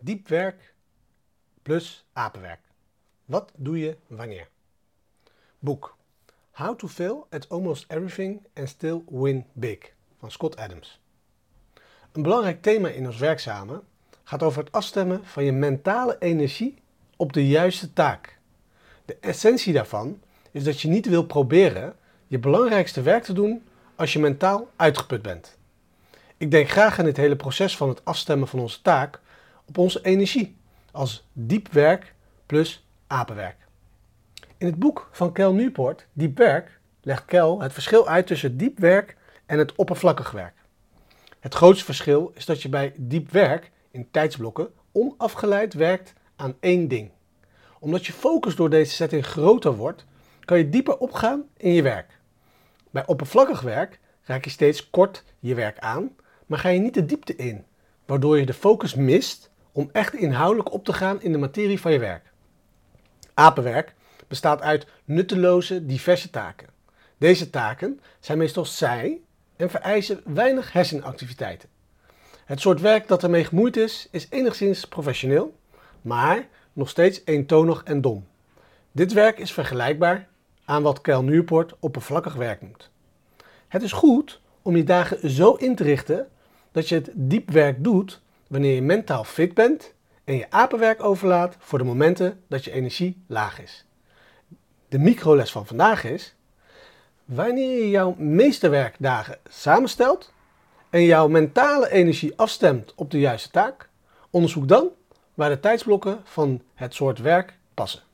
Diep werk plus apenwerk. Wat doe je wanneer? Boek How to Fail at Almost Everything and Still Win Big van Scott Adams. Een belangrijk thema in ons werkzamen gaat over het afstemmen van je mentale energie op de juiste taak. De essentie daarvan is dat je niet wil proberen je belangrijkste werk te doen als je mentaal uitgeput bent. Ik denk graag aan dit hele proces van het afstemmen van onze taak op onze energie als diep werk plus apenwerk. In het boek van Kel Newport, Diep Werk, legt Kel het verschil uit tussen diep werk en het oppervlakkig werk. Het grootste verschil is dat je bij diep werk in tijdsblokken onafgeleid werkt aan één ding. Omdat je focus door deze setting groter wordt, kan je dieper opgaan in je werk. Bij oppervlakkig werk raak je steeds kort je werk aan, maar ga je niet de diepte in, waardoor je de focus mist om echt inhoudelijk op te gaan in de materie van je werk. Apenwerk bestaat uit nutteloze, diverse taken. Deze taken zijn meestal saai en vereisen weinig hersenactiviteiten. Het soort werk dat ermee gemoeid is, is enigszins professioneel, maar nog steeds eentonig en dom. Dit werk is vergelijkbaar aan wat Cal Newport oppervlakkig werk noemt. Het is goed om je dagen zo in te richten dat je het diep werk doet wanneer je mentaal fit bent en je apenwerk overlaat voor de momenten dat je energie laag is. De microles van vandaag is: wanneer je jouw meesterwerkdagen samenstelt en jouw mentale energie afstemt op de juiste taak, onderzoek dan waar de tijdsblokken van het soort werk passen.